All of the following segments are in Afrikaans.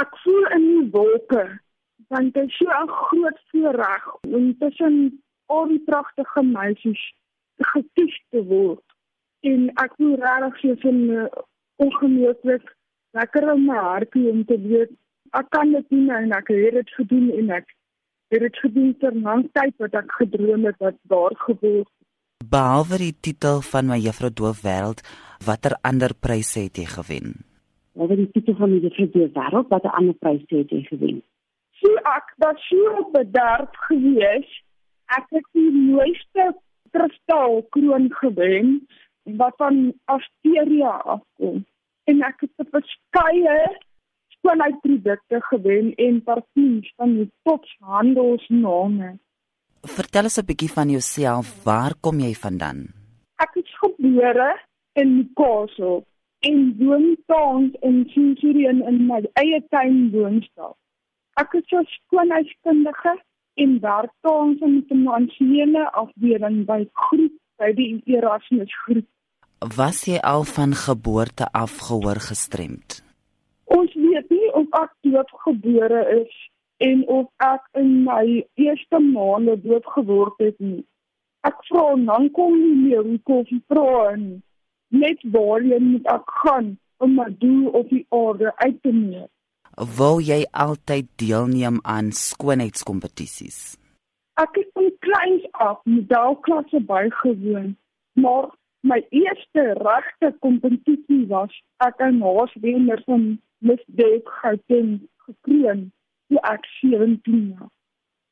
Ek voel in die wolke want dit is so 'n groot voorreg om tussen al die pragtige meisies gekies te word. En ek voel regtig so 'n ongelooflik lekker in my hartjie om te weet ek kan dit doen en ek het dit gedoen en ek het dit gedoen ter lang tyd wat ek gedroom het wat daar gebeur. Behalwe die titel van my juffrou doof wêreld, watter ander pryse het jy gewen? Behalwe die titel van my juffrou doof wêreld, watter ander pryse het jy gewen? So ek was so bederf gewees. Ek het die mooiste kristalkroon gewen wat van Asteria afkom. En ek het verskeie skoonheidprodukte gewen en parfums van die tophandelsname. Vertel ons 'n bietjie van jouself. Waar kom jy vandaan? Ek is gebore in Newcastle en woon tans in Centurion in my eie tuin woonstel. Ek is 'n skoonheidskundige en werk tans in die finansiële afdeling by Groep by die Erasmus Groep. Was jy al van geboorte af gehoor gestremd? Ons weet nie of ek doodgebore is en of ek in my eerste maande doodgeword het nie. Ek vra dan kom nie meer hoe kom jy vra nie. Net waarheen moet ek gaan om my doel op die aarde uit te neem? Wou jy altyd deelneem aan skoonheidskompetisies? Ek het van kleins af modelklasse bygewoon, maar my eerste regte kompetisie was ek in Haaswenner van Miss Dave Gauteng gekroon toe ek 17 was.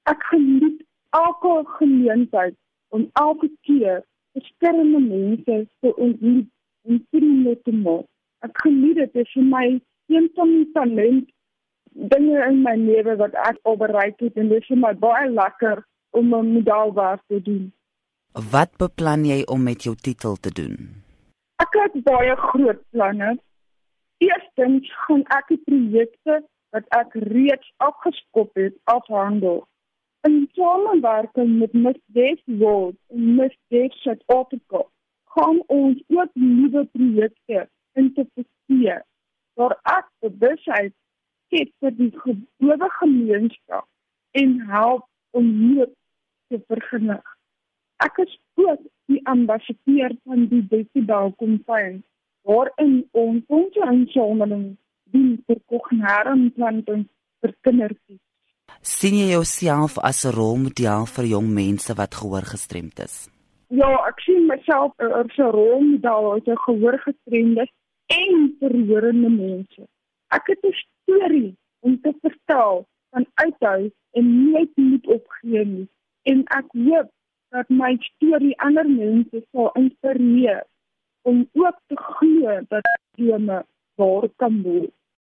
Ek geniet elke geleentheid om elke keer verskillende mense te ontmoet en vriende te maak. Ek geniet dit is vir my een van die talent dinge in my lewe wat ek al bereik het en dit is vir my baie lekker om 'n medalwerk te doen. Wat beplan jy om met jou titel te doen? Ek het baie groot planne. Eerstens gaan ek die projekte wat ek reeds afgeskop het afhandel. In samewerking met Miss Westwold en Miss West South Africa gaan ons ook nuwe projekte introduseer waar ek bewusheid skep vir die geboude gemeenskap en help om hoop te vergenig. Ek is ook die ambassadeur van die Decibel Campaign waarin ons ons insameling doen vir kognaarinplanting vir kindertjies. Sien jy jouself as 'n rolmodel vir jong mense wat gehoor gestremd is? Ja, ek sien myself as 'n rolmodel vir gehoor gestremdes en verhorende mense. Ek het 'n storie om te vertel van uithou en nooit moet opgee nie. En ek hoop dat my storie ander mense sal inspireer om ook te glo dat drome waar kan word.